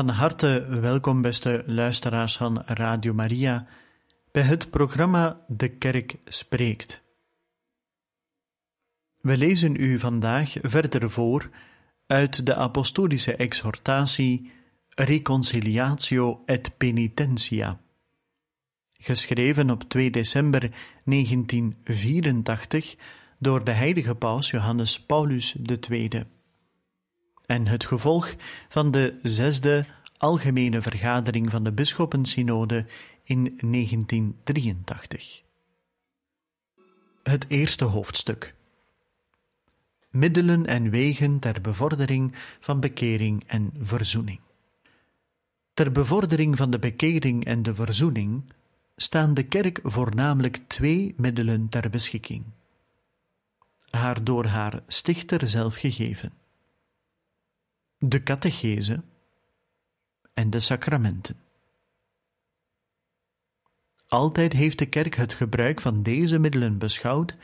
Van harte welkom, beste luisteraars van Radio Maria, bij het programma De Kerk Spreekt. We lezen u vandaag verder voor uit de apostolische exhortatie Reconciliatio et Penitentia, geschreven op 2 december 1984 door de heilige paus Johannes Paulus II en het gevolg van de zesde algemene vergadering van de bisschoppensynode in 1983. Het eerste hoofdstuk. Middelen en wegen ter bevordering van bekering en verzoening. Ter bevordering van de bekering en de verzoening staan de kerk voornamelijk twee middelen ter beschikking. Haar door haar stichter zelf gegeven de catechese en de sacramenten. Altijd heeft de kerk het gebruik van deze middelen beschouwd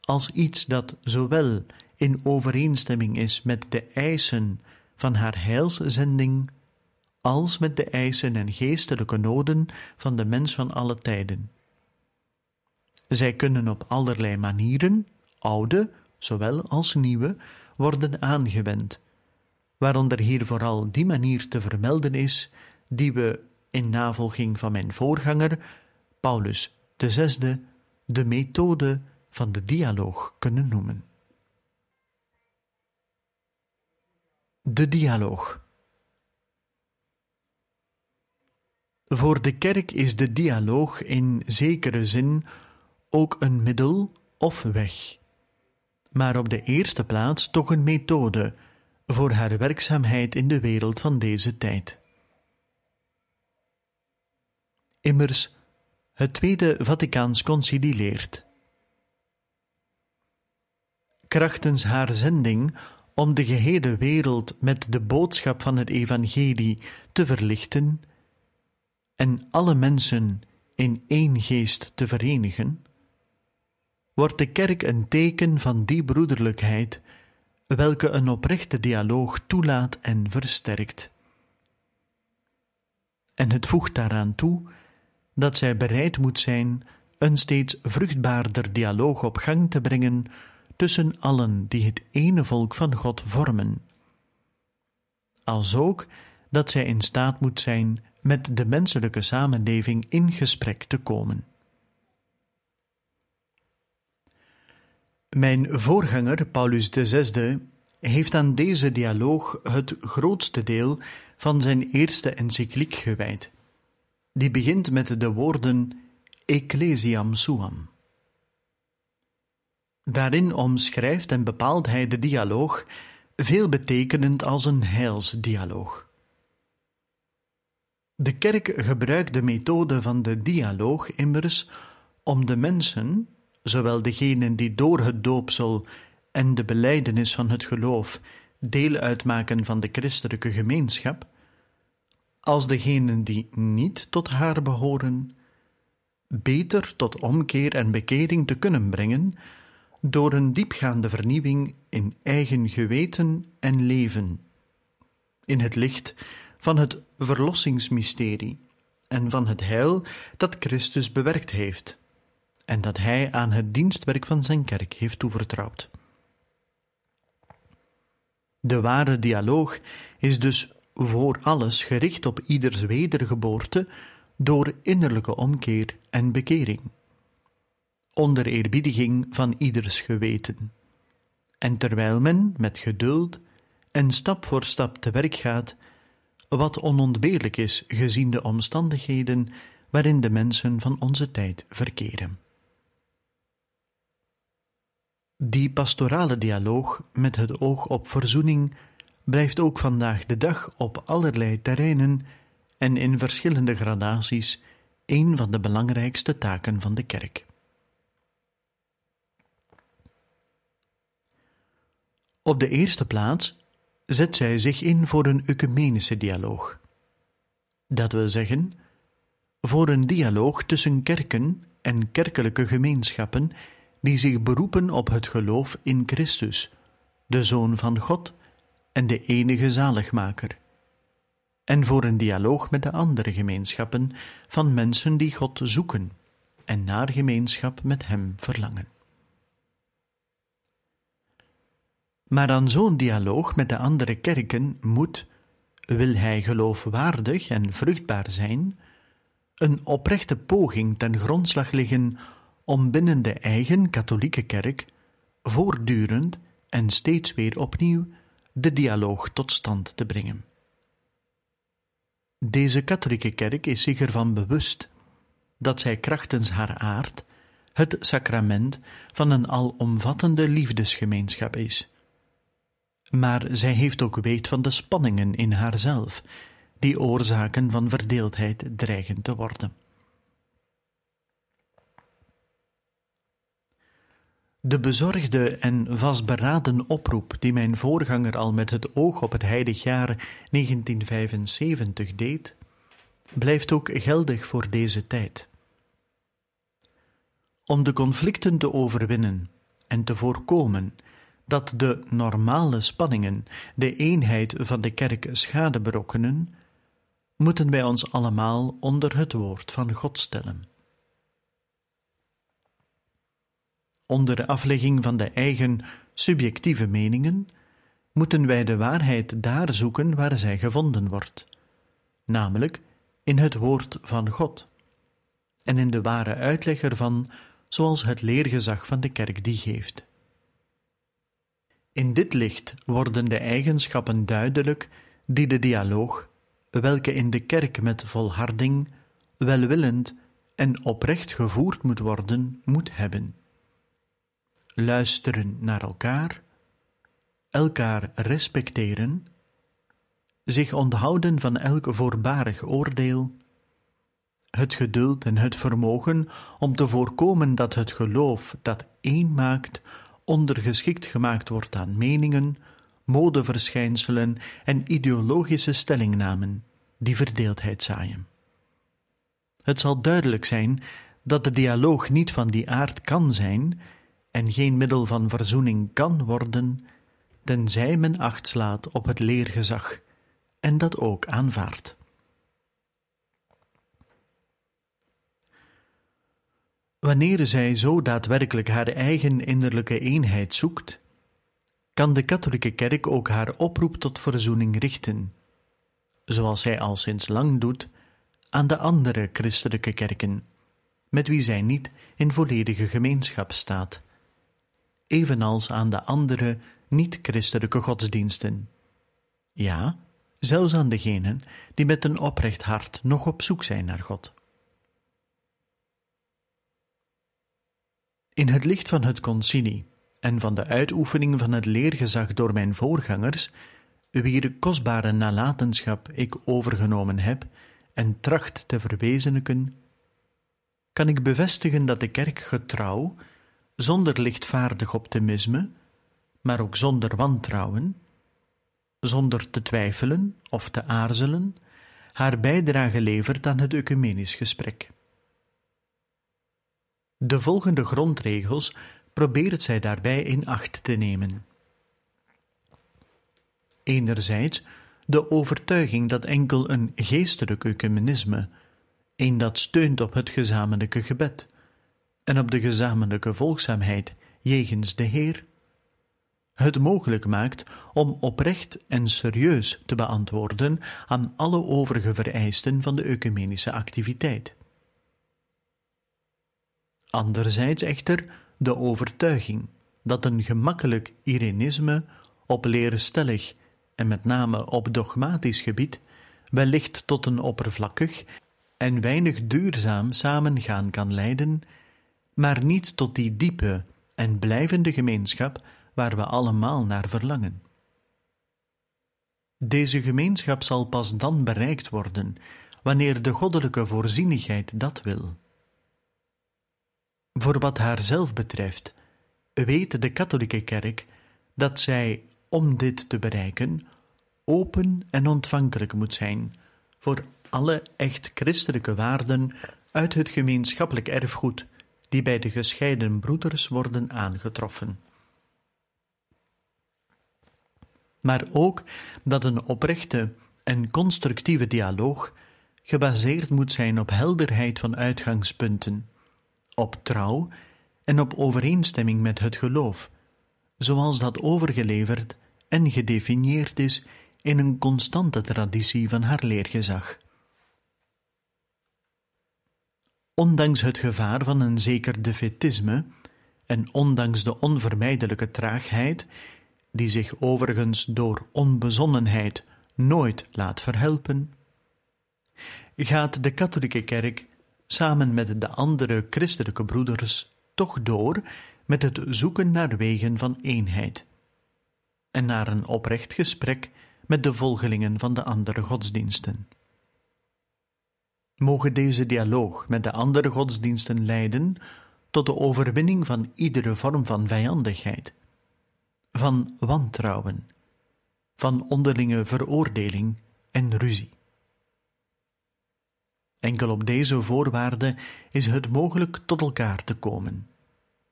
als iets dat zowel in overeenstemming is met de eisen van haar heilszending als met de eisen en geestelijke noden van de mens van alle tijden. Zij kunnen op allerlei manieren, oude zowel als nieuwe, worden aangewend waaronder hier vooral die manier te vermelden is, die we in navolging van mijn voorganger, Paulus VI, de methode van de dialoog kunnen noemen. De dialoog. Voor de kerk is de dialoog in zekere zin ook een middel of weg, maar op de eerste plaats toch een methode voor haar werkzaamheid in de wereld van deze tijd. Immers, het Tweede Vaticaans Concilie leert. Krachtens haar zending om de gehele wereld met de boodschap van het Evangelie te verlichten en alle mensen in één geest te verenigen, wordt de kerk een teken van die broederlijkheid welke een oprechte dialoog toelaat en versterkt. En het voegt daaraan toe dat zij bereid moet zijn een steeds vruchtbaarder dialoog op gang te brengen tussen allen die het ene volk van God vormen. Als ook dat zij in staat moet zijn met de menselijke samenleving in gesprek te komen. Mijn voorganger, Paulus VI, heeft aan deze dialoog het grootste deel van zijn eerste encycliek gewijd. Die begint met de woorden Ecclesiam Suam. Daarin omschrijft en bepaalt hij de dialoog veelbetekenend als een heilsdialoog. De kerk gebruikt de methode van de dialoog immers om de mensen, zowel degenen die door het doopsel en de belijdenis van het geloof deel uitmaken van de christelijke gemeenschap, als degenen die niet tot haar behoren, beter tot omkeer en bekering te kunnen brengen door een diepgaande vernieuwing in eigen geweten en leven, in het licht van het verlossingsmysterie en van het heil dat Christus bewerkt heeft en dat Hij aan het dienstwerk van zijn kerk heeft toevertrouwd. De ware dialoog is dus voor alles gericht op ieders wedergeboorte door innerlijke omkeer en bekering, onder eerbiediging van ieders geweten. En terwijl men met geduld en stap voor stap te werk gaat, wat onontbeerlijk is gezien de omstandigheden waarin de mensen van onze tijd verkeren. Die pastorale dialoog met het oog op verzoening blijft ook vandaag de dag op allerlei terreinen en in verschillende gradaties een van de belangrijkste taken van de kerk. Op de eerste plaats zet zij zich in voor een ecumenische dialoog. Dat wil zeggen, voor een dialoog tussen kerken en kerkelijke gemeenschappen die zich beroepen op het geloof in Christus, de Zoon van God en de enige zaligmaker, en voor een dialoog met de andere gemeenschappen van mensen die God zoeken en naar gemeenschap met Hem verlangen. Maar aan zo'n dialoog met de andere kerken moet, wil hij geloofwaardig en vruchtbaar zijn, een oprechte poging ten grondslag liggen om binnen de eigen katholieke kerk voortdurend en steeds weer opnieuw de dialoog tot stand te brengen. Deze katholieke kerk is zich ervan bewust dat zij krachtens haar aard het sacrament van een alomvattende liefdesgemeenschap is. Maar zij heeft ook weet van de spanningen in haarzelf, die oorzaken van verdeeldheid dreigen te worden. De bezorgde en vastberaden oproep die mijn voorganger al met het oog op het heilig jaar 1975 deed, blijft ook geldig voor deze tijd. Om de conflicten te overwinnen en te voorkomen dat de normale spanningen de eenheid van de kerk schade berokkenen, moeten wij ons allemaal onder het woord van God stellen. Onder de aflegging van de eigen subjectieve meningen moeten wij de waarheid daar zoeken waar zij gevonden wordt, namelijk in het woord van God en in de ware uitleg ervan, zoals het leergezag van de kerk die geeft. In dit licht worden de eigenschappen duidelijk die de dialoog, welke in de kerk met volharding, welwillend en oprecht gevoerd moet worden, moet hebben luisteren naar elkaar, elkaar respecteren, zich onthouden van elk voorbarig oordeel, het geduld en het vermogen om te voorkomen dat het geloof dat één maakt, ondergeschikt gemaakt wordt aan meningen, modeverschijnselen en ideologische stellingnamen die verdeeldheid zaaien. Het zal duidelijk zijn dat de dialoog niet van die aard kan zijn en geen middel van verzoening kan worden, tenzij men acht slaat op het leergezag en dat ook aanvaardt. Wanneer zij zo daadwerkelijk haar eigen innerlijke eenheid zoekt, kan de katholieke kerk ook haar oproep tot verzoening richten, zoals zij al sinds lang doet aan de andere christelijke kerken, met wie zij niet in volledige gemeenschap staat evenals aan de andere niet-christelijke godsdiensten. Ja, zelfs aan degenen die met een oprecht hart nog op zoek zijn naar God. In het licht van het concilie en van de uitoefening van het leergezag door mijn voorgangers, wier kostbare nalatenschap ik overgenomen heb en tracht te verwezenlijken, kan ik bevestigen dat de kerk getrouw zonder lichtvaardig optimisme, maar ook zonder wantrouwen, zonder te twijfelen of te aarzelen, haar bijdrage levert aan het ecumenisch gesprek. De volgende grondregels probeert zij daarbij in acht te nemen. Enerzijds de overtuiging dat enkel een geestelijk ecumenisme, een dat steunt op het gezamenlijke gebed, en op de gezamenlijke volgzaamheid jegens de Heer, het mogelijk maakt om oprecht en serieus te beantwoorden aan alle overige vereisten van de ecumenische activiteit. Anderzijds echter de overtuiging dat een gemakkelijk Irenisme op leerstellig en met name op dogmatisch gebied wellicht tot een oppervlakkig en weinig duurzaam samengaan kan leiden maar niet tot die diepe en blijvende gemeenschap waar we allemaal naar verlangen. Deze gemeenschap zal pas dan bereikt worden wanneer de goddelijke voorzienigheid dat wil. Voor wat haar zelf betreft, weet de katholieke kerk dat zij, om dit te bereiken, open en ontvankelijk moet zijn voor alle echt christelijke waarden uit het gemeenschappelijk erfgoed die bij de gescheiden broeders worden aangetroffen. Maar ook dat een oprechte en constructieve dialoog gebaseerd moet zijn op helderheid van uitgangspunten, op trouw en op overeenstemming met het geloof, zoals dat overgeleverd en gedefinieerd is in een constante traditie van haar leergezag. Ondanks het gevaar van een zeker defetisme en ondanks de onvermijdelijke traagheid, die zich overigens door onbezonnenheid nooit laat verhelpen, gaat de katholieke kerk samen met de andere christelijke broeders toch door met het zoeken naar wegen van eenheid en naar een oprecht gesprek met de volgelingen van de andere godsdiensten. Mogen deze dialoog met de andere godsdiensten leiden tot de overwinning van iedere vorm van vijandigheid, van wantrouwen, van onderlinge veroordeling en ruzie. Enkel op deze voorwaarde is het mogelijk tot elkaar te komen,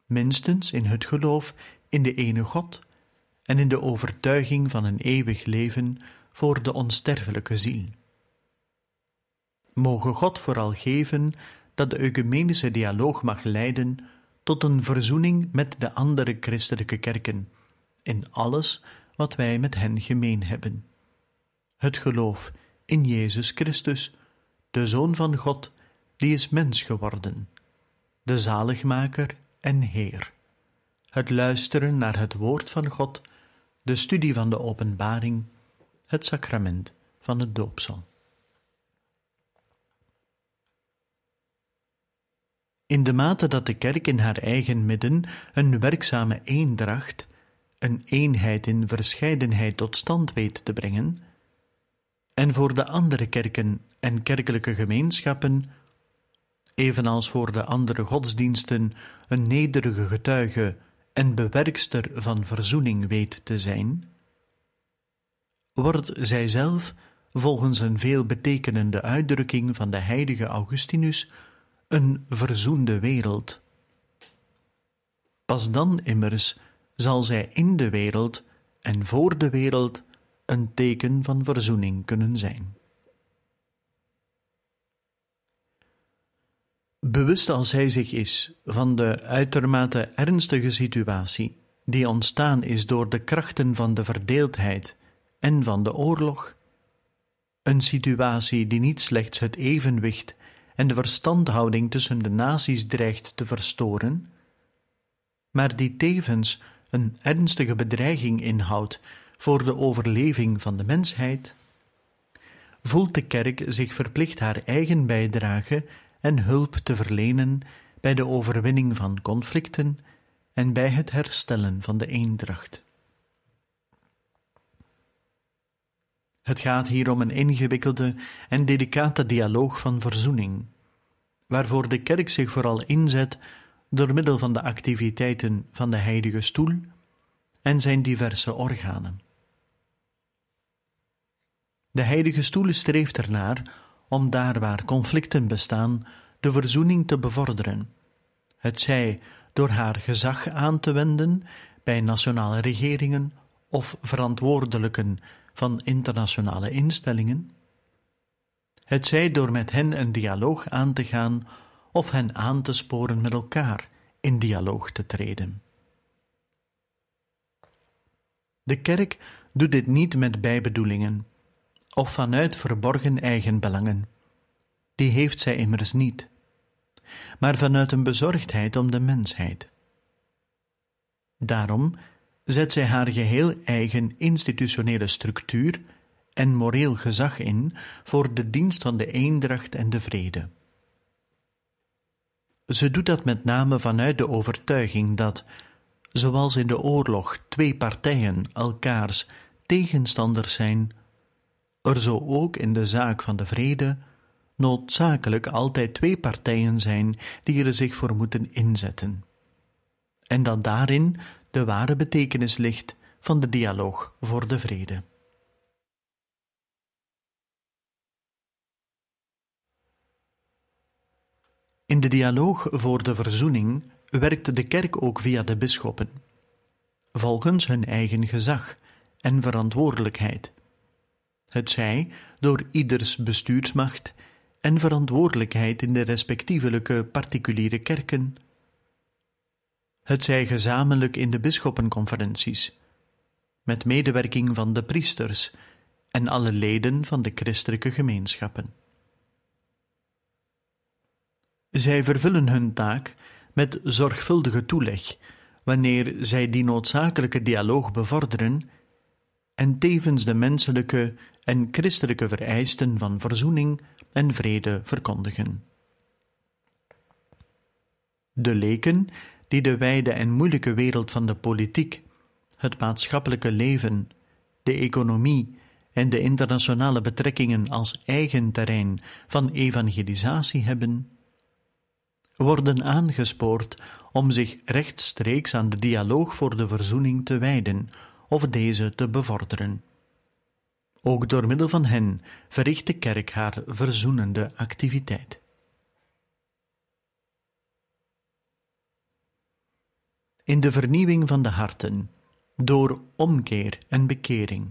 minstens in het geloof in de ene God en in de overtuiging van een eeuwig leven voor de onsterfelijke ziel. Mogen God vooral geven dat de ecumenische dialoog mag leiden tot een verzoening met de andere christelijke kerken in alles wat wij met hen gemeen hebben. Het geloof in Jezus Christus, de Zoon van God, die is mens geworden, de zaligmaker en Heer. Het luisteren naar het woord van God, de studie van de openbaring, het sacrament van het doopsel. In de mate dat de kerk in haar eigen midden een werkzame eendracht, een eenheid in verscheidenheid tot stand weet te brengen, en voor de andere kerken en kerkelijke gemeenschappen, evenals voor de andere godsdiensten, een nederige getuige en bewerkster van verzoening weet te zijn, wordt zij zelf, volgens een veelbetekenende uitdrukking van de heilige Augustinus, een verzoende wereld. Pas dan immers zal zij in de wereld en voor de wereld een teken van verzoening kunnen zijn. Bewust als hij zich is van de uitermate ernstige situatie die ontstaan is door de krachten van de verdeeldheid en van de oorlog, een situatie die niet slechts het evenwicht en de verstandhouding tussen de naties dreigt te verstoren, maar die tevens een ernstige bedreiging inhoudt voor de overleving van de mensheid, voelt de kerk zich verplicht haar eigen bijdrage en hulp te verlenen bij de overwinning van conflicten en bij het herstellen van de eendracht. Het gaat hier om een ingewikkelde en delicate dialoog van verzoening, waarvoor de kerk zich vooral inzet door middel van de activiteiten van de Heilige Stoel en zijn diverse organen. De Heilige Stoel streeft ernaar om daar waar conflicten bestaan, de verzoening te bevorderen, het zij door haar gezag aan te wenden bij nationale regeringen of verantwoordelijken van internationale instellingen, het zij door met hen een dialoog aan te gaan of hen aan te sporen met elkaar in dialoog te treden. De kerk doet dit niet met bijbedoelingen of vanuit verborgen eigenbelangen. Die heeft zij immers niet, maar vanuit een bezorgdheid om de mensheid. Daarom zet zij haar geheel eigen institutionele structuur en moreel gezag in voor de dienst van de eendracht en de vrede. Ze doet dat met name vanuit de overtuiging dat, zoals in de oorlog twee partijen elkaars tegenstanders zijn, er zo ook in de zaak van de vrede noodzakelijk altijd twee partijen zijn die er zich voor moeten inzetten. En dat daarin de ware betekenis ligt van de dialoog voor de vrede. In de dialoog voor de verzoening werkt de kerk ook via de bisschoppen, volgens hun eigen gezag en verantwoordelijkheid. Het zij door ieders bestuursmacht en verantwoordelijkheid in de respectievelijke particuliere kerken, het zij gezamenlijk in de bisschoppenconferenties, met medewerking van de priesters en alle leden van de christelijke gemeenschappen. Zij vervullen hun taak met zorgvuldige toeleg, wanneer zij die noodzakelijke dialoog bevorderen en tevens de menselijke en christelijke vereisten van verzoening en vrede verkondigen. De leken, die de wijde en moeilijke wereld van de politiek, het maatschappelijke leven, de economie en de internationale betrekkingen als eigen terrein van evangelisatie hebben, worden aangespoord om zich rechtstreeks aan de dialoog voor de verzoening te wijden of deze te bevorderen. Ook door middel van hen verricht de kerk haar verzoenende activiteit. In de vernieuwing van de harten, door omkeer en bekering,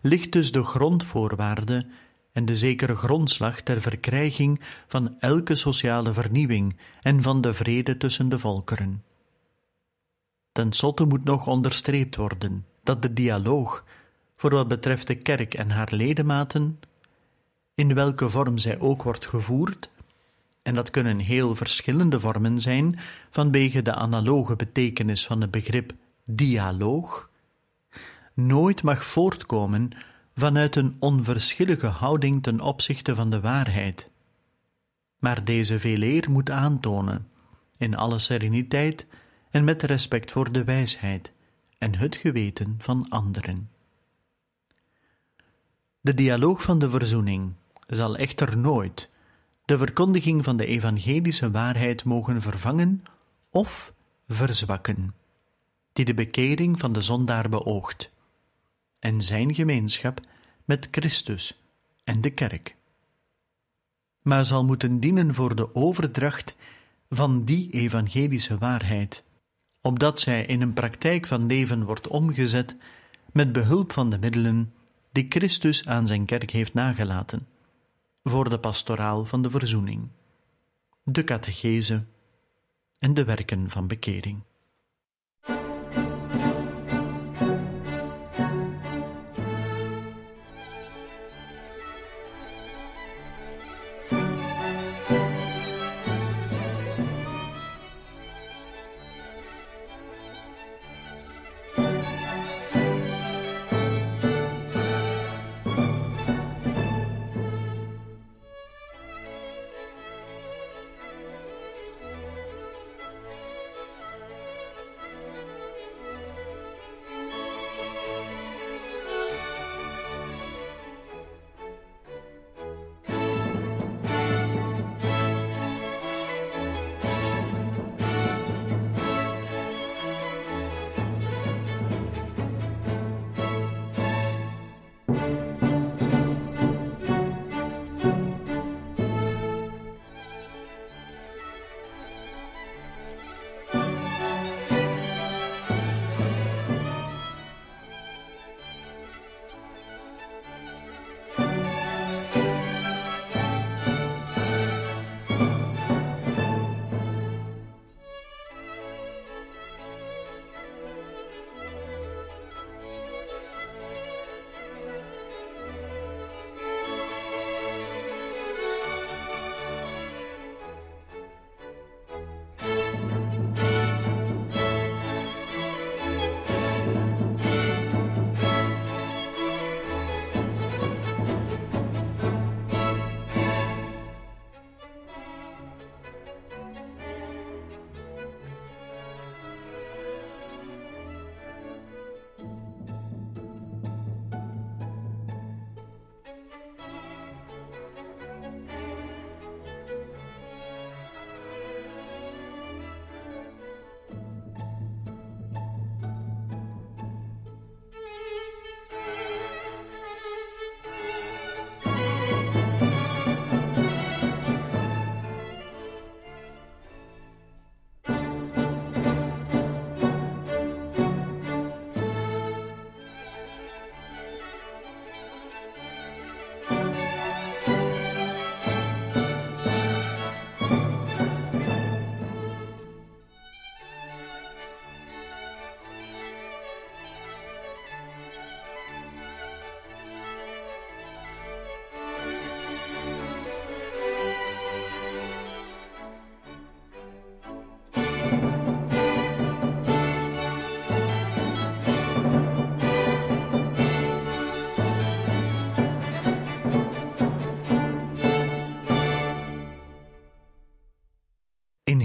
ligt dus de grondvoorwaarde en de zekere grondslag ter verkrijging van elke sociale vernieuwing en van de vrede tussen de volkeren. Ten slotte moet nog onderstreept worden dat de dialoog, voor wat betreft de kerk en haar ledematen, in welke vorm zij ook wordt gevoerd, en dat kunnen heel verschillende vormen zijn vanwege de analoge betekenis van het begrip dialoog, nooit mag voortkomen vanuit een onverschillige houding ten opzichte van de waarheid. Maar deze veeleer moet aantonen, in alle sereniteit en met respect voor de wijsheid en het geweten van anderen. De dialoog van de verzoening zal echter nooit de verkondiging van de evangelische waarheid mogen vervangen of verzwakken, die de bekering van de zondaar beoogt en zijn gemeenschap met Christus en de kerk. Maar zal moeten dienen voor de overdracht van die evangelische waarheid, opdat zij in een praktijk van leven wordt omgezet met behulp van de middelen die Christus aan zijn kerk heeft nagelaten, voor de pastoraal van de verzoening, de catechese en de werken van bekering.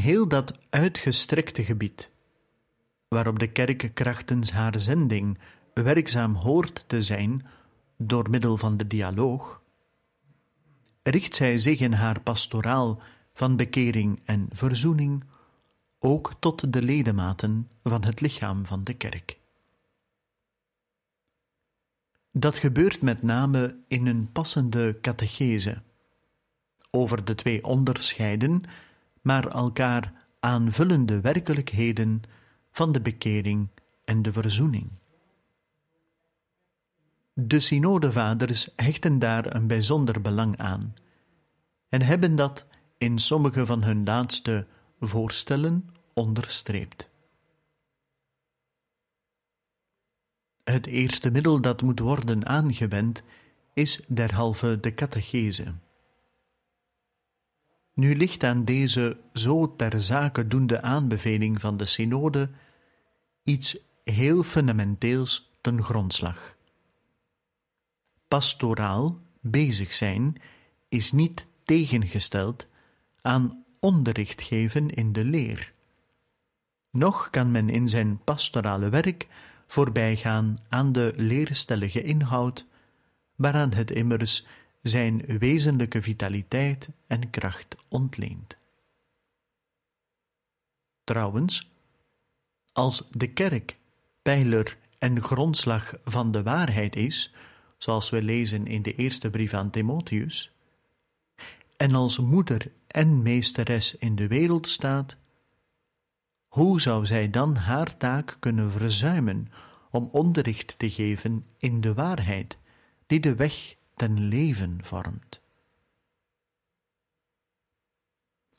Heel dat uitgestrekte gebied, waarop de kerk krachtens haar zending werkzaam hoort te zijn door middel van de dialoog, richt zij zich in haar pastoraal van bekering en verzoening ook tot de ledematen van het lichaam van de kerk. Dat gebeurt met name in een passende catechese over de twee onderscheiden, maar elkaar aanvullende werkelijkheden van de bekering en de verzoening. De synodevaders hechten daar een bijzonder belang aan en hebben dat in sommige van hun laatste voorstellen onderstreept. Het eerste middel dat moet worden aangewend is derhalve de catechese. Nu ligt aan deze zo ter zake doende aanbeveling van de synode iets heel fundamenteels ten grondslag. Pastoraal bezig zijn is niet tegengesteld aan onderricht geven in de leer. Nog kan men in zijn pastorale werk voorbijgaan aan de leerstellige inhoud, waaraan het immers zijn wezenlijke vitaliteit en kracht ontleent. Trouwens, als de kerk pijler en grondslag van de waarheid is, zoals we lezen in de eerste brief aan Timotheus, en als moeder en meesteres in de wereld staat, hoe zou zij dan haar taak kunnen verzuimen om onderricht te geven in de waarheid, die de weg ten leven vormt?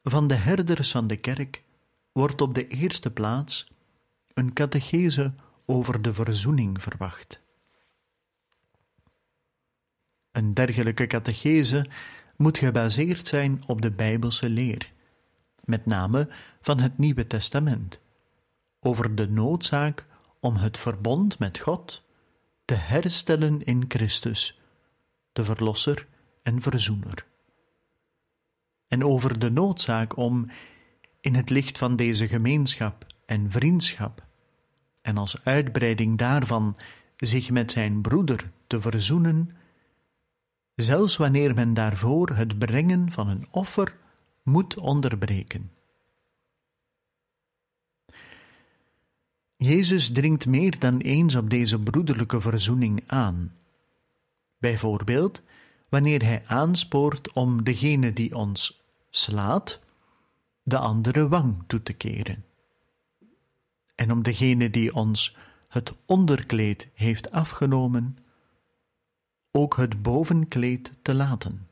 Van de herders van de kerk wordt op de eerste plaats een catechese over de verzoening verwacht. Een dergelijke catechese moet gebaseerd zijn op de Bijbelse leer, met name van het Nieuwe Testament, over de noodzaak om het verbond met God te herstellen in Christus, de Verlosser en Verzoener. En over de noodzaak om in het licht van deze gemeenschap en vriendschap, en als uitbreiding daarvan zich met zijn broeder te verzoenen zelfs wanneer men daarvoor het brengen van een offer moet onderbreken. Jezus dringt meer dan eens op deze broederlijke verzoening aan. Bijvoorbeeld wanneer hij aanspoort om degene die ons slaat, de andere wang toe te keren. En om degene die ons het onderkleed heeft afgenomen, ook het bovenkleed te laten.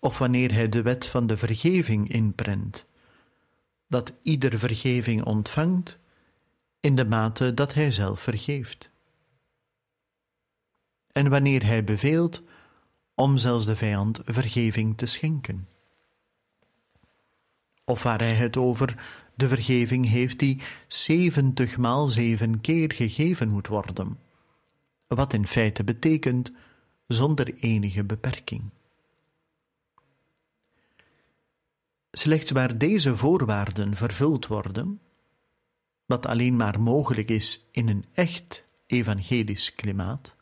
Of wanneer hij de wet van de vergeving inprent, dat ieder vergeving ontvangt in de mate dat hij zelf vergeeft. En wanneer hij beveelt om zelfs de vijand vergeving te schenken. Of waar hij het over de vergeving heeft die zeventigmaal zeven keer gegeven moet worden wat in feite betekent zonder enige beperking. Slechts waar deze voorwaarden vervuld worden, wat alleen maar mogelijk is in een echt evangelisch klimaat,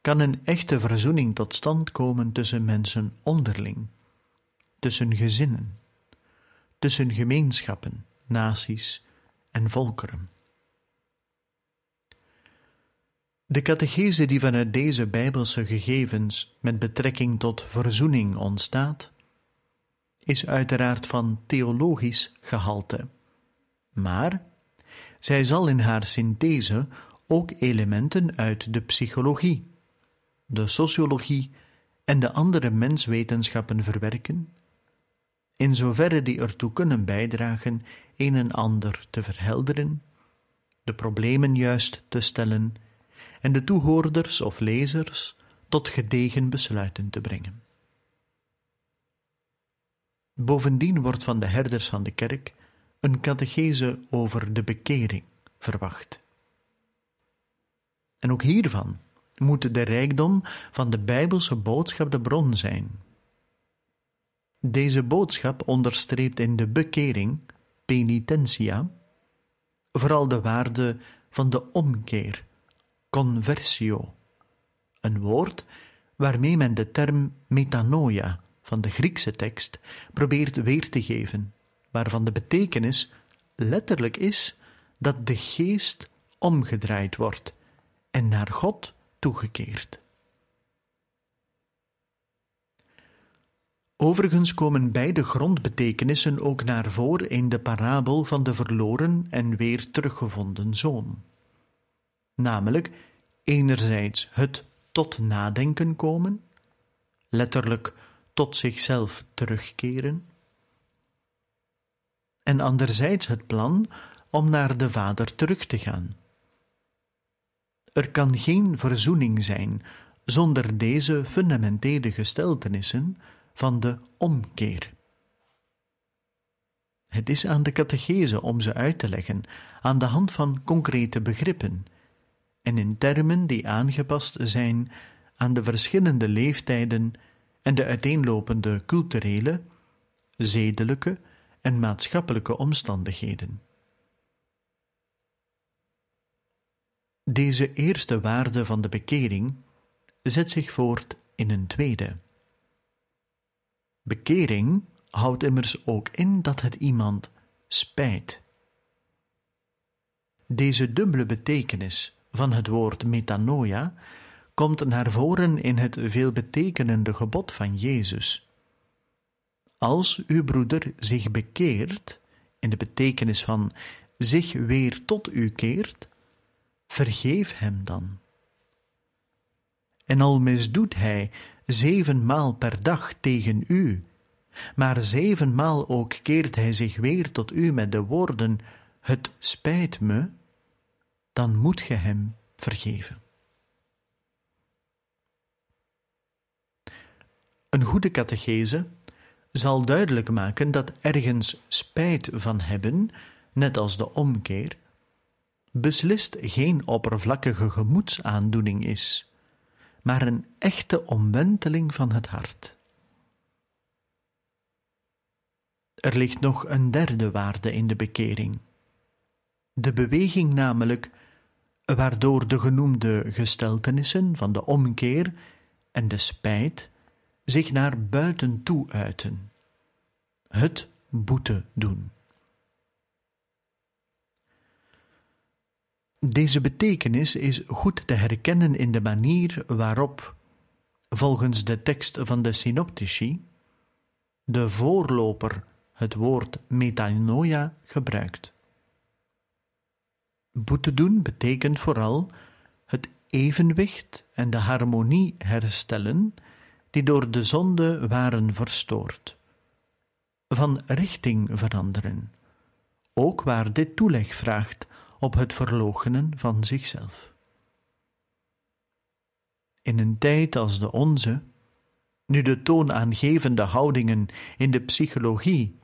kan een echte verzoening tot stand komen tussen mensen onderling, tussen gezinnen, tussen gemeenschappen, naties en volkeren. De catechese die vanuit deze bijbelse gegevens met betrekking tot verzoening ontstaat, is uiteraard van theologisch gehalte. Maar zij zal in haar synthese ook elementen uit de psychologie, de sociologie en de andere menswetenschappen verwerken, in zoverre die ertoe kunnen bijdragen een en ander te verhelderen, de problemen juist te stellen en de toehoorders of lezers tot gedegen besluiten te brengen. Bovendien wordt van de herders van de kerk een catechese over de bekering verwacht. En ook hiervan moet de rijkdom van de Bijbelse boodschap de bron zijn. Deze boodschap onderstreept in de bekering, penitentia, vooral de waarde van de omkeer, conversio, een woord waarmee men de term metanoia van de Griekse tekst probeert weer te geven, waarvan de betekenis letterlijk is dat de geest omgedraaid wordt en naar God toegekeerd. Overigens komen beide grondbetekenissen ook naar voren in de parabel van de verloren en weer teruggevonden zoon. Namelijk, enerzijds het tot nadenken komen, letterlijk tot zichzelf terugkeren, en anderzijds het plan om naar de Vader terug te gaan. Er kan geen verzoening zijn zonder deze fundamentele gesteltenissen van de omkeer. Het is aan de catechese om ze uit te leggen aan de hand van concrete begrippen en in termen die aangepast zijn aan de verschillende leeftijden en de uiteenlopende culturele, zedelijke en maatschappelijke omstandigheden. Deze eerste waarde van de bekering zet zich voort in een tweede. Bekering houdt immers ook in dat het iemand spijt. Deze dubbele betekenis van het woord metanoia komt naar voren in het veelbetekenende gebod van Jezus. Als uw broeder zich bekeert, in de betekenis van zich weer tot u keert, vergeef hem dan. En al misdoet hij zevenmaal per dag tegen u, maar zevenmaal ook keert hij zich weer tot u met de woorden: Het spijt me, dan moet ge hem vergeven. Een goede catechese zal duidelijk maken dat ergens spijt van hebben, net als de omkeer, beslist geen oppervlakkige gemoedsaandoening is, maar een echte omwenteling van het hart. Er ligt nog een derde waarde in de bekering. De beweging namelijk, waardoor de genoemde gesteltenissen van de omkeer en de spijt zich naar buiten toe uiten. Het boete doen. Deze betekenis is goed te herkennen in de manier waarop, volgens de tekst van de Synoptici, de voorloper het woord metanoia gebruikt. Boete doen betekent vooral het evenwicht en de harmonie herstellen die door de zonde waren verstoord. Van richting veranderen, ook waar dit toeleg vraagt op het verloochenen van zichzelf. In een tijd als de onze, nu de toonaangevende houdingen in de psychologie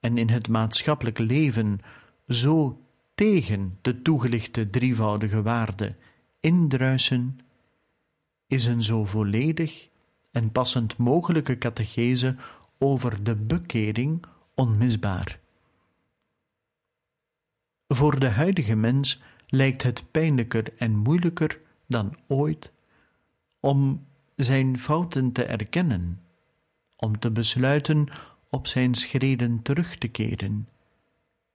en in het maatschappelijk leven zo tegen de toegelichte drievoudige waarde indruisen, is een zo volledig en passend mogelijke catechese over de bekering onmisbaar. Voor de huidige mens lijkt het pijnlijker en moeilijker dan ooit om zijn fouten te erkennen, om te besluiten op zijn schreden terug te keren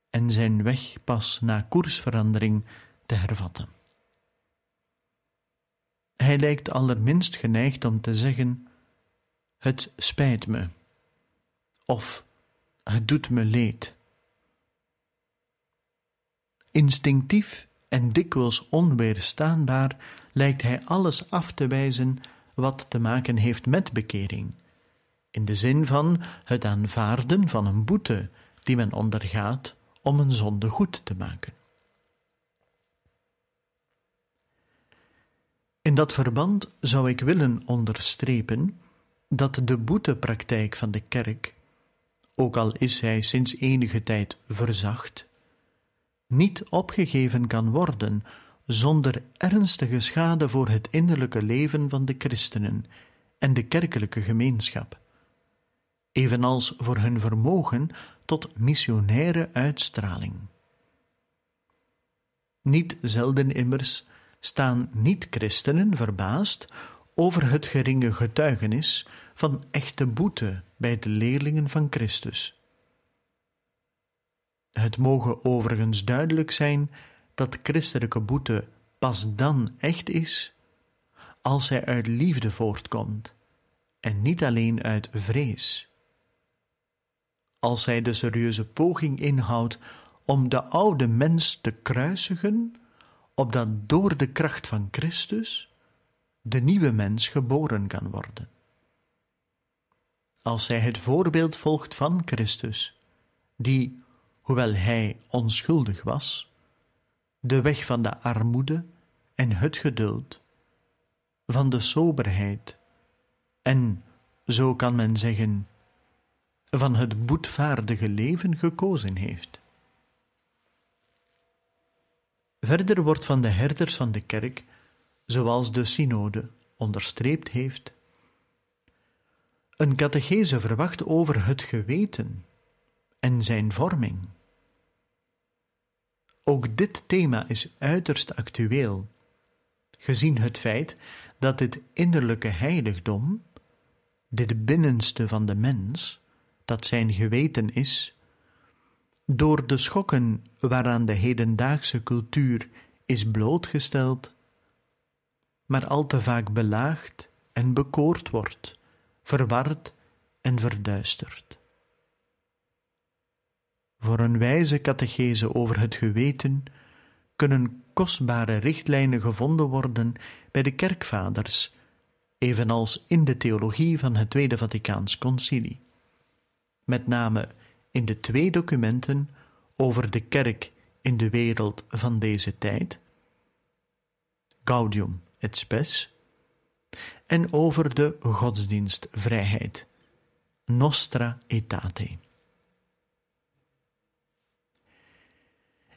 en zijn weg pas na koersverandering te hervatten. Hij lijkt allerminst geneigd om te zeggen: Het spijt me, of het doet me leed. Instinctief en dikwijls onweerstaanbaar lijkt hij alles af te wijzen wat te maken heeft met bekering, in de zin van het aanvaarden van een boete die men ondergaat om een zonde goed te maken. In dat verband zou ik willen onderstrepen dat de boetepraktijk van de kerk, ook al is hij sinds enige tijd verzacht, niet opgegeven kan worden zonder ernstige schade voor het innerlijke leven van de christenen en de kerkelijke gemeenschap, evenals voor hun vermogen tot missionaire uitstraling. Niet zelden immers staan niet-christenen verbaasd over het geringe getuigenis van echte boete bij de leerlingen van Christus. Het mogen overigens duidelijk zijn dat christelijke boete pas dan echt is als zij uit liefde voortkomt en niet alleen uit vrees. Als zij de serieuze poging inhoudt om de oude mens te kruisigen, opdat door de kracht van Christus de nieuwe mens geboren kan worden. Als zij het voorbeeld volgt van Christus, die, hoewel hij onschuldig was, de weg van de armoede en het geduld, van de soberheid en, zo kan men zeggen, van het boetvaardige leven gekozen heeft. Verder wordt van de herders van de kerk, zoals de synode onderstreept heeft, een catechese verwacht over het geweten en zijn vorming. Ook dit thema is uiterst actueel, gezien het feit dat dit innerlijke heiligdom, dit binnenste van de mens, dat zijn geweten is, door de schokken waaraan de hedendaagse cultuur is blootgesteld, maar al te vaak belaagd en bekoord wordt, verward en verduisterd. Voor een wijze catechese over het geweten kunnen kostbare richtlijnen gevonden worden bij de kerkvaders, evenals in de theologie van het Tweede Vaticaans Concilie. Met name in de twee documenten over de kerk in de wereld van deze tijd, Gaudium et Spes, en over de godsdienstvrijheid, Nostra Aetate.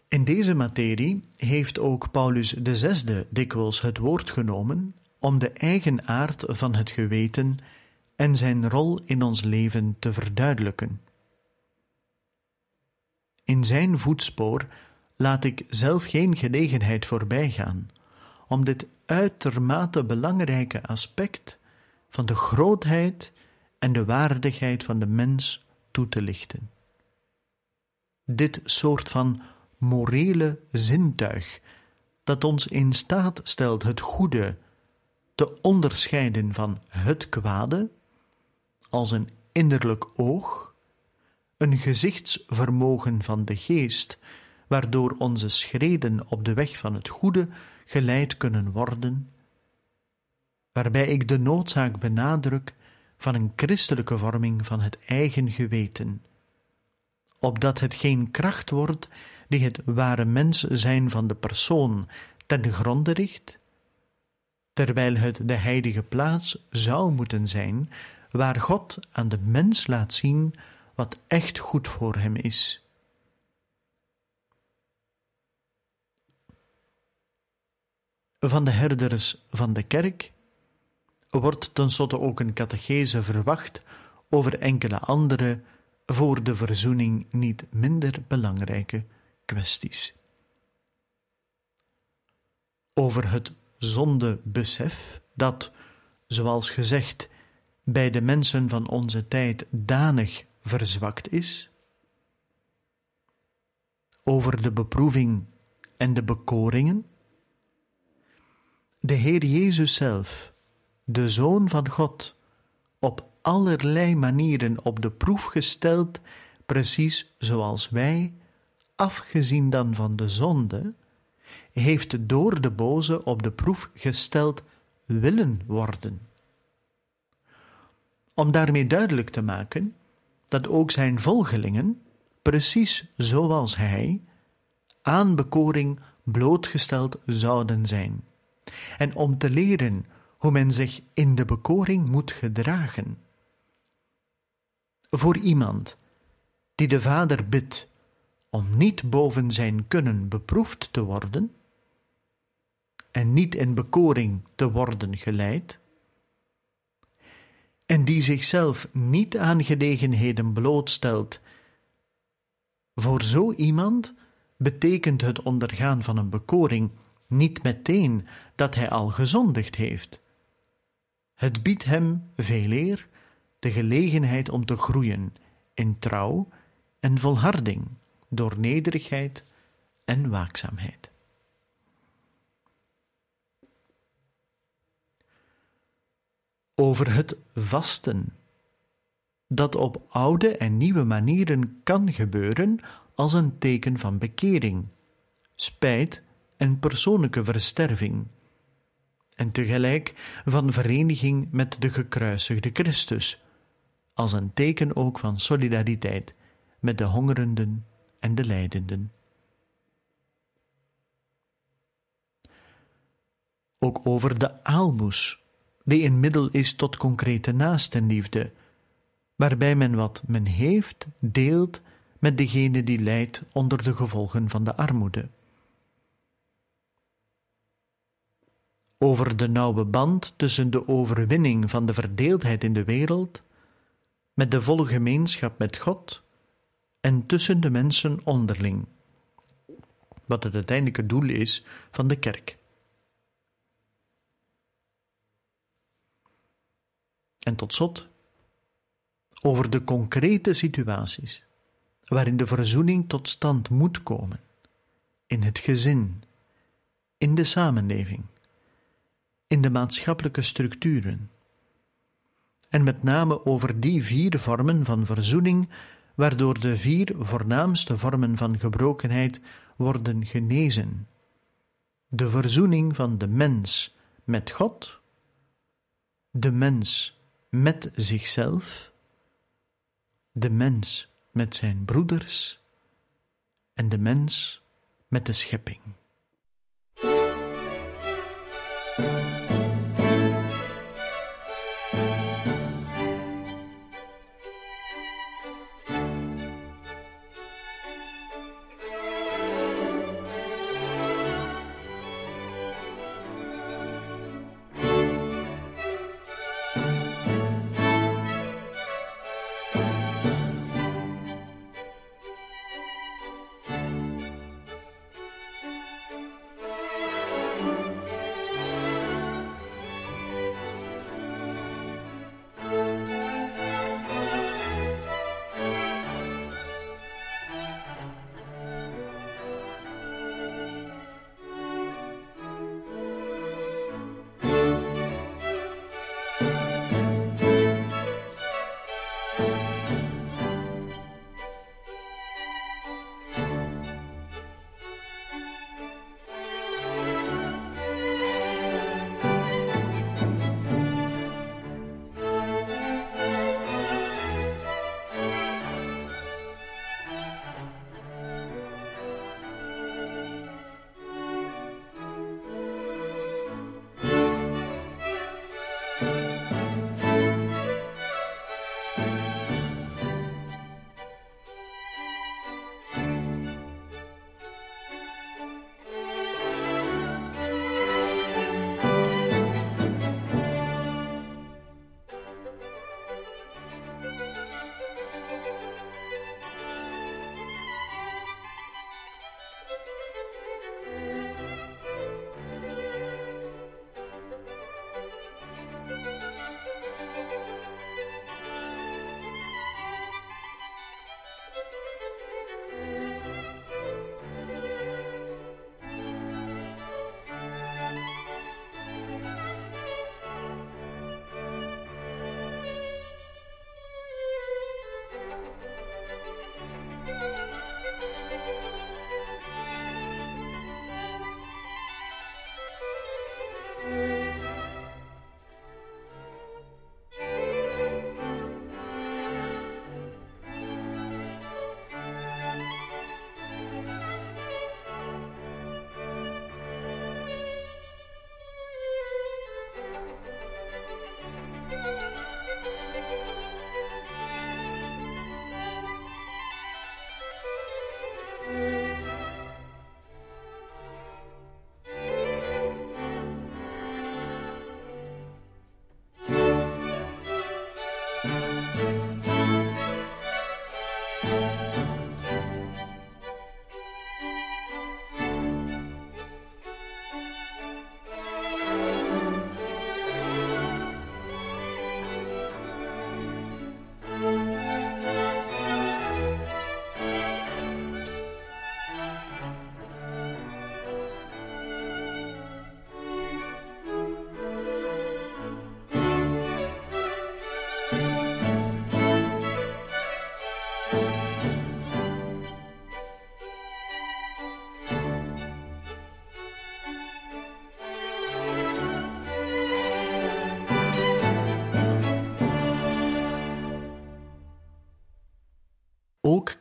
In deze materie heeft ook Paulus VI dikwijls het woord genomen om de eigen aard van het geweten en zijn rol in ons leven te verduidelijken. In zijn voetspoor laat ik zelf geen gelegenheid voorbijgaan om dit uitermate belangrijke aspect van de grootheid en de waardigheid van de mens toe te lichten. Dit soort van morele zintuig dat ons in staat stelt het goede te onderscheiden van het kwade, als een innerlijk oog, een gezichtsvermogen van de geest, waardoor onze schreden op de weg van het goede geleid kunnen worden, waarbij ik de noodzaak benadruk van een christelijke vorming van het eigen geweten, opdat het geen kracht wordt die het ware mens zijn van de persoon ten gronde richt, terwijl het de heilige plaats zou moeten zijn waar God aan de mens laat zien wat echt goed voor hem is. Van de herders van de kerk wordt tenslotte ook een catechese verwacht over enkele andere, voor de verzoening niet minder belangrijke kwesties. Over het zondebesef dat, zoals gezegd, bij de mensen van onze tijd danig verzwakt is, over de beproeving en de bekoringen, de Heer Jezus zelf, de Zoon van God, op allerlei manieren op de proef gesteld, precies zoals wij afgezien dan van de zonde, heeft door de boze op de proef gesteld willen worden. Om daarmee duidelijk te maken dat ook zijn volgelingen, precies zoals hij, aan bekoring blootgesteld zouden zijn, en om te leren hoe men zich in de bekoring moet gedragen. Voor iemand die de Vader bidt om niet boven zijn kunnen beproefd te worden en niet in bekoring te worden geleid, en die zichzelf niet aan gelegenheden blootstelt. Voor zo iemand betekent het ondergaan van een bekoring niet meteen dat hij al gezondigd heeft. Het biedt hem veel eer de gelegenheid om te groeien in trouw en volharding door nederigheid en waakzaamheid. Over het vasten, dat op oude en nieuwe manieren kan gebeuren als een teken van bekering, spijt en persoonlijke versterving, en tegelijk van vereniging met de gekruisigde Christus, als een teken ook van solidariteit met de hongerenden en de lijdenden. Ook over de aalmoes, die een middel is tot concrete naastenliefde, waarbij men wat men heeft deelt met degene die lijdt onder de gevolgen van de armoede. Over de nauwe band tussen de overwinning van de verdeeldheid in de wereld, met de volle gemeenschap met God en tussen de mensen onderling, wat het uiteindelijke doel is van de kerk. En tot slot over de concrete situaties waarin de verzoening tot stand moet komen, in het gezin, in de samenleving, in de maatschappelijke structuren, en met name over die vier vormen van verzoening, waardoor de vier voornaamste vormen van gebrokenheid worden genezen. De verzoening van de mens met God, de mens met zichzelf, de mens met zijn broeders en de mens met de schepping.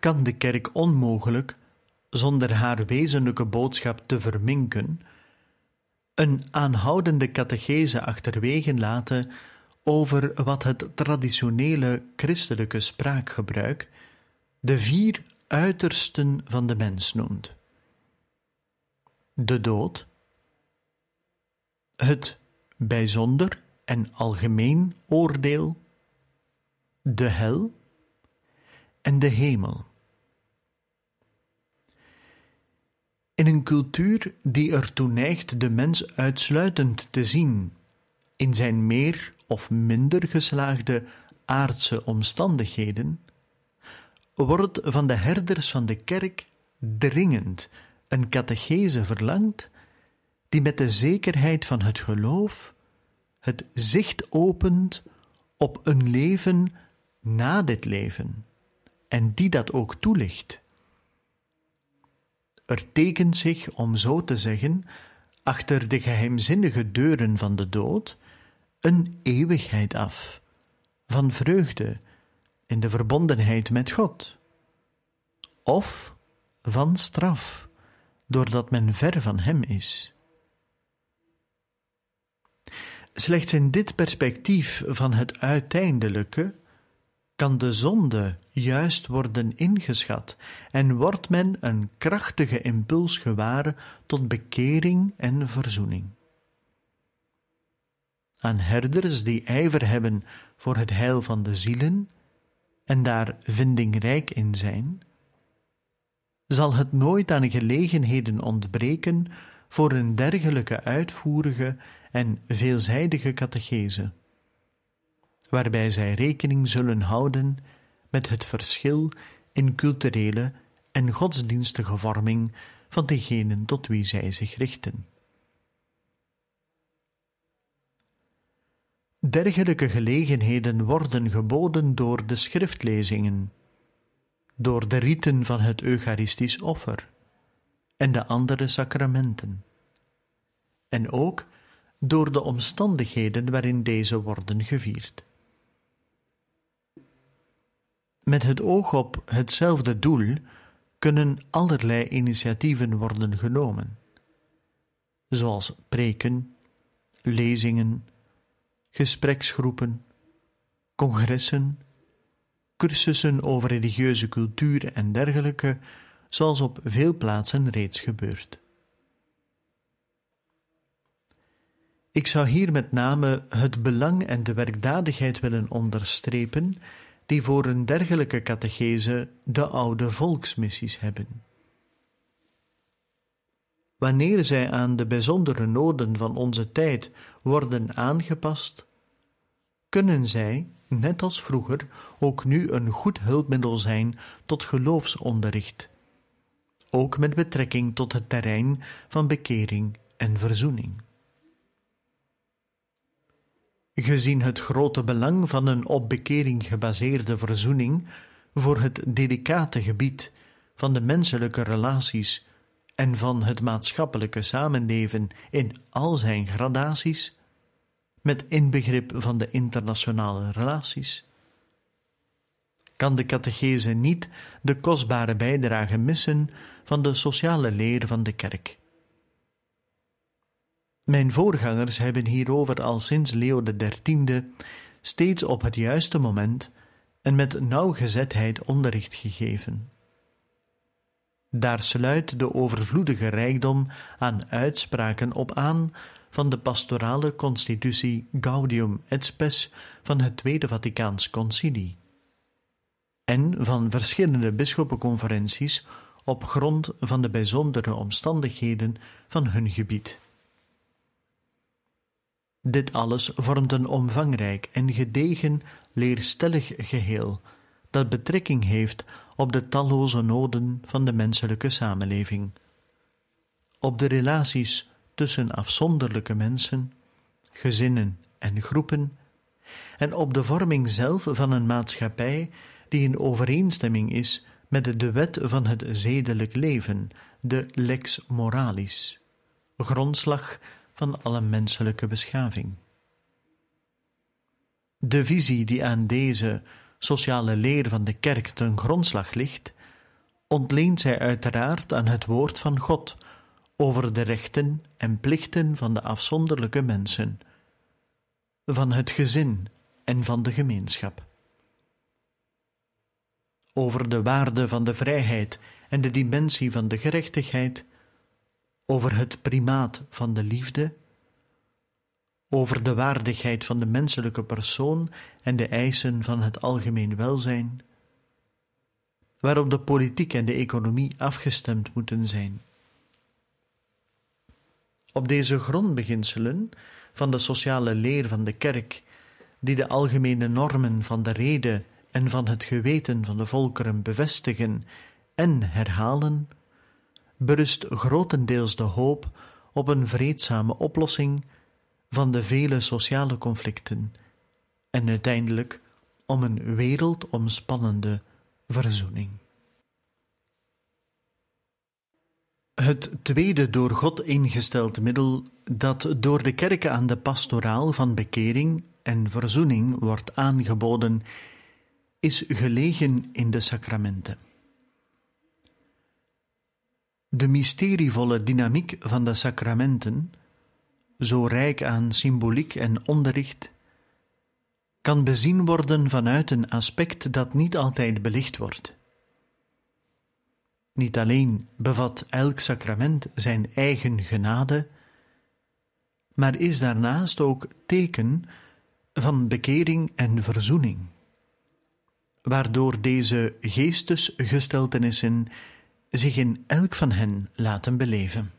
Kan de kerk onmogelijk, zonder haar wezenlijke boodschap te verminken, een aanhoudende catechese achterwege laten over wat het traditionele christelijke spraakgebruik de vier uitersten van de mens noemt: de dood, het bijzonder en algemeen oordeel, de hel en de hemel. In een cultuur die ertoe neigt de mens uitsluitend te zien in zijn meer of minder geslaagde aardse omstandigheden, wordt van de herders van de kerk dringend een catechese verlangd die met de zekerheid van het geloof het zicht opent op een leven na dit leven en die dat ook toelicht. Er tekent zich, om zo te zeggen, achter de geheimzinnige deuren van de dood een eeuwigheid af, van vreugde in de verbondenheid met God, of van straf, doordat men ver van Hem is. Slechts in dit perspectief van het uiteindelijke kan de zonde juist worden ingeschat en wordt men een krachtige impuls gewaar tot bekering en verzoening. Aan herders die ijver hebben voor het heil van de zielen en daar vindingrijk in zijn, zal het nooit aan gelegenheden ontbreken voor een dergelijke uitvoerige en veelzijdige catechese waarbij zij rekening zullen houden met het verschil in culturele en godsdienstige vorming van degenen tot wie zij zich richten. Dergelijke gelegenheden worden geboden door de schriftlezingen, door de riten van het Eucharistisch offer en de andere sacramenten, en ook door de omstandigheden waarin deze worden gevierd. Met het oog op hetzelfde doel kunnen allerlei initiatieven worden genomen, zoals preken, lezingen, gespreksgroepen, congressen, cursussen over religieuze cultuur en dergelijke, zoals op veel plaatsen reeds gebeurt. Ik zou hier met name het belang en de werkdadigheid willen onderstrepen die voor een dergelijke catechese de oude volksmissies hebben. Wanneer zij aan de bijzondere noden van onze tijd worden aangepast, kunnen zij, net als vroeger, ook nu een goed hulpmiddel zijn tot geloofsonderricht, ook met betrekking tot het terrein van bekering en verzoening. Gezien het grote belang van een op bekering gebaseerde verzoening voor het delicate gebied van de menselijke relaties en van het maatschappelijke samenleven in al zijn gradaties, met inbegrip van de internationale relaties, kan de catechese niet de kostbare bijdrage missen van de sociale leer van de kerk. Mijn voorgangers hebben hierover al sinds Leo XIII steeds op het juiste moment en met nauwgezetheid onderricht gegeven. Daar sluit de overvloedige rijkdom aan uitspraken op aan van de pastorale constitutie Gaudium et Spes van het Tweede Vaticaans Concilie en van verschillende bisschoppenconferenties op grond van de bijzondere omstandigheden van hun gebied. Dit alles vormt een omvangrijk en gedegen leerstellig geheel, dat betrekking heeft op de talloze noden van de menselijke samenleving, op de relaties tussen afzonderlijke mensen, gezinnen en groepen, en op de vorming zelf van een maatschappij die in overeenstemming is met de wet van het zedelijk leven, de lex moralis, grondslag van alle menselijke beschaving. De visie die aan deze sociale leer van de kerk ten grondslag ligt, ontleent zij uiteraard aan het woord van God over de rechten en plichten van de afzonderlijke mensen, van het gezin en van de gemeenschap. Over de waarde van de vrijheid en de dimensie van de gerechtigheid, over het primaat van de liefde, over de waardigheid van de menselijke persoon en de eisen van het algemeen welzijn, waarop de politiek en de economie afgestemd moeten zijn. Op deze grondbeginselen van de sociale leer van de kerk, die de algemene normen van de rede en van het geweten van de volkeren bevestigen en herhalen, berust grotendeels de hoop op een vreedzame oplossing van de vele sociale conflicten en uiteindelijk om een wereldomspannende verzoening. Het tweede door God ingesteld middel dat door de kerken aan de pastoraal van bekering en verzoening wordt aangeboden, is gelegen in de sacramenten. De mysterievolle dynamiek van de sacramenten, zo rijk aan symboliek en onderricht, kan bezien worden vanuit een aspect dat niet altijd belicht wordt. Niet alleen bevat elk sacrament zijn eigen genade, maar is daarnaast ook teken van bekering en verzoening, waardoor deze geestesgesteltenissen zich in elk van hen laten beleven.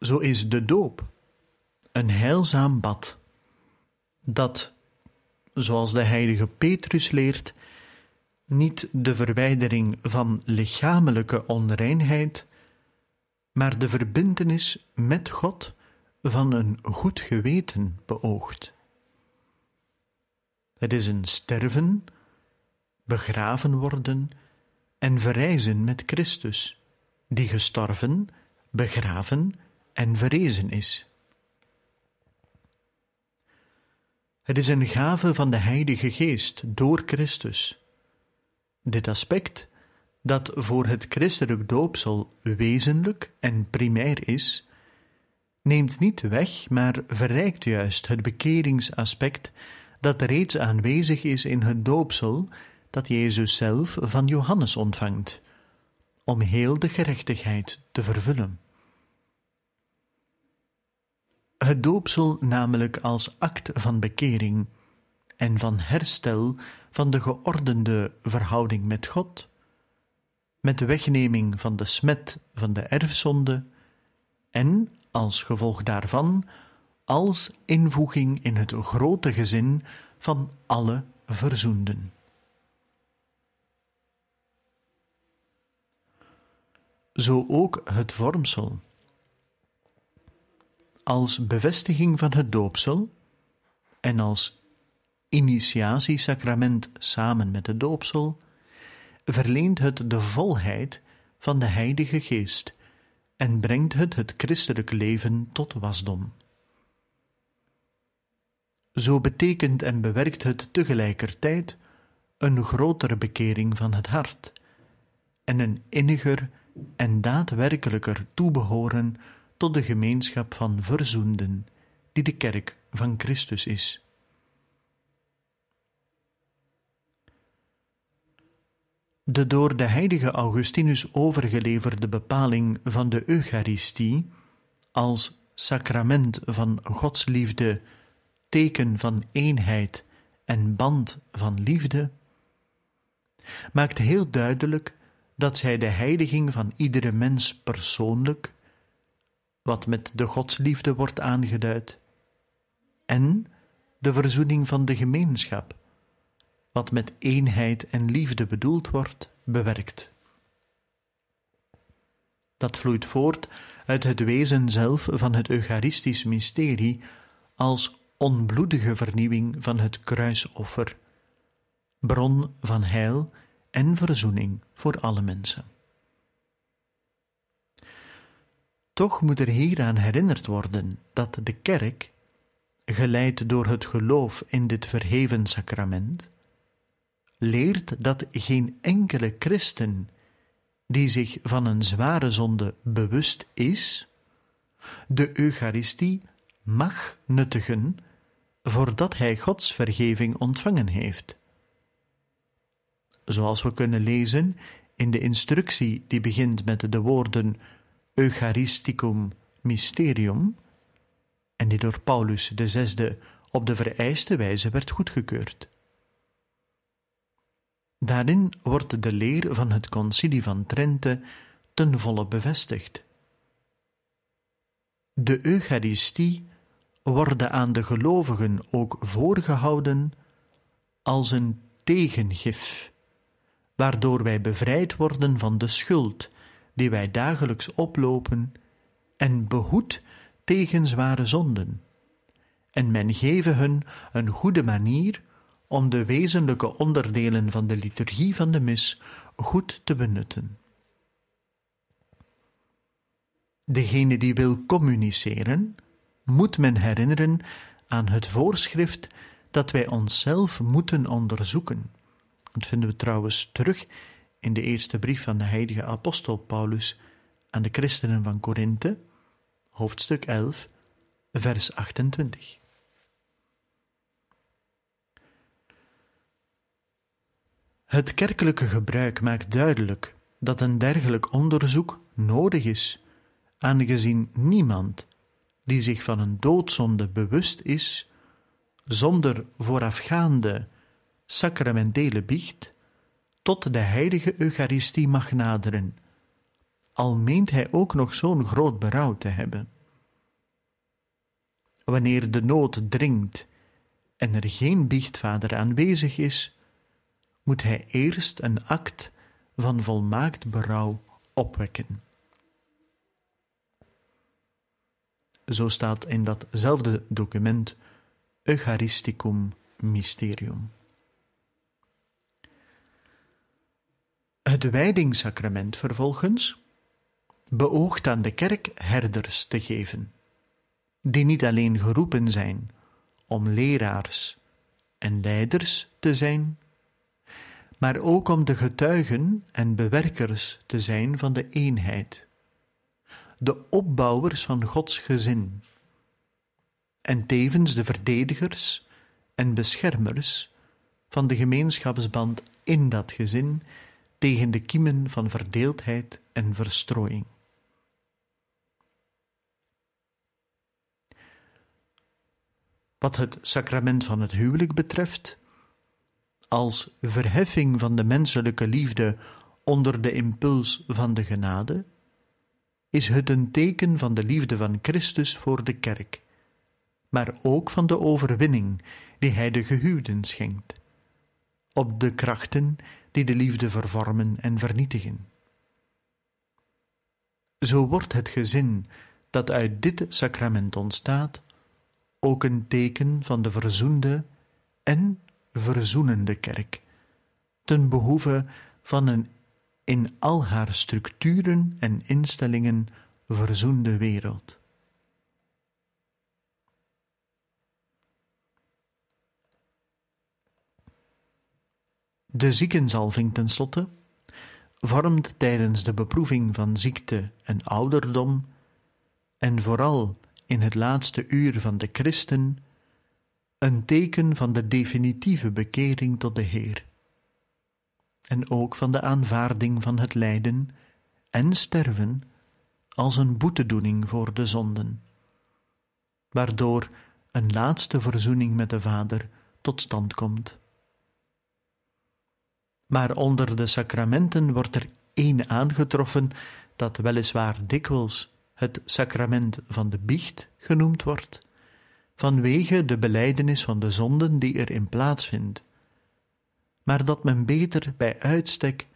Zo is de doop een heilzaam bad, dat, zoals de heilige Petrus leert, niet de verwijdering van lichamelijke onreinheid, maar de verbintenis met God van een goed geweten beoogt. Het is een sterven, begraven worden en verrijzen met Christus, die gestorven, begraven en verrezen is. Het is een gave van de Heilige Geest door Christus. Dit aspect, dat voor het christelijk doopsel wezenlijk en primair is, neemt niet weg, maar verrijkt juist het bekeringsaspect dat reeds aanwezig is in het doopsel dat Jezus zelf van Johannes ontvangt, om heel de gerechtigheid te vervullen. Het doopsel namelijk als act van bekering en van herstel van de geordende verhouding met God, met de wegneming van de smet van de erfzonde en, als gevolg daarvan, als invoeging in het grote gezin van alle verzoenden. Zo ook het vormsel. Als bevestiging van het doopsel en als initiatiesacrament samen met het doopsel, verleent het de volheid van de Heilige Geest en brengt het het christelijk leven tot wasdom. Zo betekent en bewerkt het tegelijkertijd een grotere bekering van het hart en een inniger en daadwerkelijker toebehoren tot de gemeenschap van verzoenden, die de kerk van Christus is. De door de heilige Augustinus overgeleverde bepaling van de Eucharistie als sacrament van Gods liefde, teken van eenheid en band van liefde, maakt heel duidelijk dat zij de heiliging van iedere mens persoonlijk, wat met de godsliefde wordt aangeduid, en de verzoening van de gemeenschap, wat met eenheid en liefde bedoeld wordt, bewerkt. Dat vloeit voort uit het wezen zelf van het Eucharistisch mysterie als onbloedige vernieuwing van het kruisoffer, bron van heil en verzoening voor alle mensen. Toch moet er hieraan herinnerd worden dat de kerk, geleid door het geloof in dit verheven sacrament, leert dat geen enkele christen die zich van een zware zonde bewust is, de Eucharistie mag nuttigen voordat hij Gods vergeving ontvangen heeft. Zoals we kunnen lezen in de instructie die begint met de woorden Eucharisticum Mysterium, en die door Paulus zesde op de vereiste wijze werd goedgekeurd. Daarin wordt de leer van het Concilie van Trente ten volle bevestigd. De Eucharistie wordt aan de gelovigen ook voorgehouden als een tegengif, waardoor wij bevrijd worden van de schuld die wij dagelijks oplopen en behoed tegen zware zonden. En men geven hun een goede manier om de wezenlijke onderdelen van de liturgie van de mis goed te benutten. Degene die wil communiceren, moet men herinneren aan het voorschrift dat wij onszelf moeten onderzoeken. Dat vinden we trouwens terug in de eerste brief van de heilige apostel Paulus aan de christenen van Korinthe, hoofdstuk 11, vers 28. Het kerkelijke gebruik maakt duidelijk dat een dergelijk onderzoek nodig is, aangezien niemand die zich van een doodzonde bewust is, zonder voorafgaande sacramentele biecht, tot de heilige Eucharistie mag naderen, al meent hij ook nog zo'n groot berouw te hebben. Wanneer de nood dringt en er geen biechtvader aanwezig is, moet hij eerst een act van volmaakt berouw opwekken. Zo staat in datzelfde document Eucharisticum Mysterium. Het wijdingssacrament vervolgens beoogt aan de kerk herders te geven, die niet alleen geroepen zijn om leraars en leiders te zijn, maar ook om de getuigen en bewerkers te zijn van de eenheid, de opbouwers van Gods gezin, en tevens de verdedigers en beschermers van de gemeenschapsband in dat gezin tegen de kiemen van verdeeldheid en verstrooiing. Wat het sacrament van het huwelijk betreft, als verheffing van de menselijke liefde onder de impuls van de genade, is het een teken van de liefde van Christus voor de kerk, maar ook van de overwinning die Hij de gehuwden schenkt, op de krachten die de liefde vervormen en vernietigen. Zo wordt het gezin dat uit dit sacrament ontstaat ook een teken van de verzoende en verzoenende kerk, ten behoeve van een in al haar structuren en instellingen verzoende wereld. De ziekenzalving tenslotte vormt tijdens de beproeving van ziekte en ouderdom, en vooral in het laatste uur van de christen, een teken van de definitieve bekering tot de Heer, en ook van de aanvaarding van het lijden en sterven als een boetedoening voor de zonden, waardoor een laatste verzoening met de Vader tot stand komt. Maar onder de sacramenten wordt er één aangetroffen dat weliswaar dikwijls het sacrament van de biecht genoemd wordt, vanwege de belijdenis van de zonden die erin plaatsvindt, maar dat men beter bij uitstek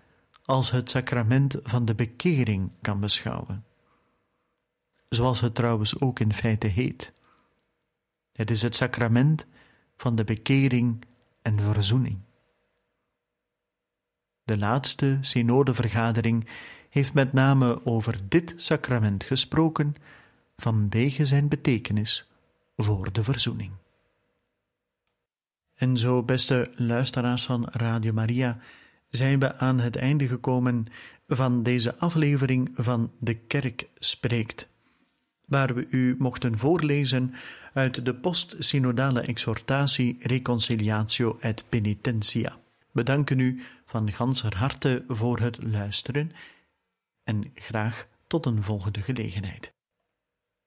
als het sacrament van de bekering kan beschouwen, zoals het trouwens ook in feite heet. Het is het sacrament van de bekering en verzoening. De laatste synodevergadering heeft met name over dit sacrament gesproken vanwege zijn betekenis voor de verzoening. En zo, beste luisteraars van Radio Maria, zijn we aan het einde gekomen van deze aflevering van De Kerk Spreekt, waar we u mochten voorlezen uit de post-synodale exhortatie Reconciliatio et Penitentia. We danken u van ganser harte voor het luisteren en graag tot een volgende gelegenheid.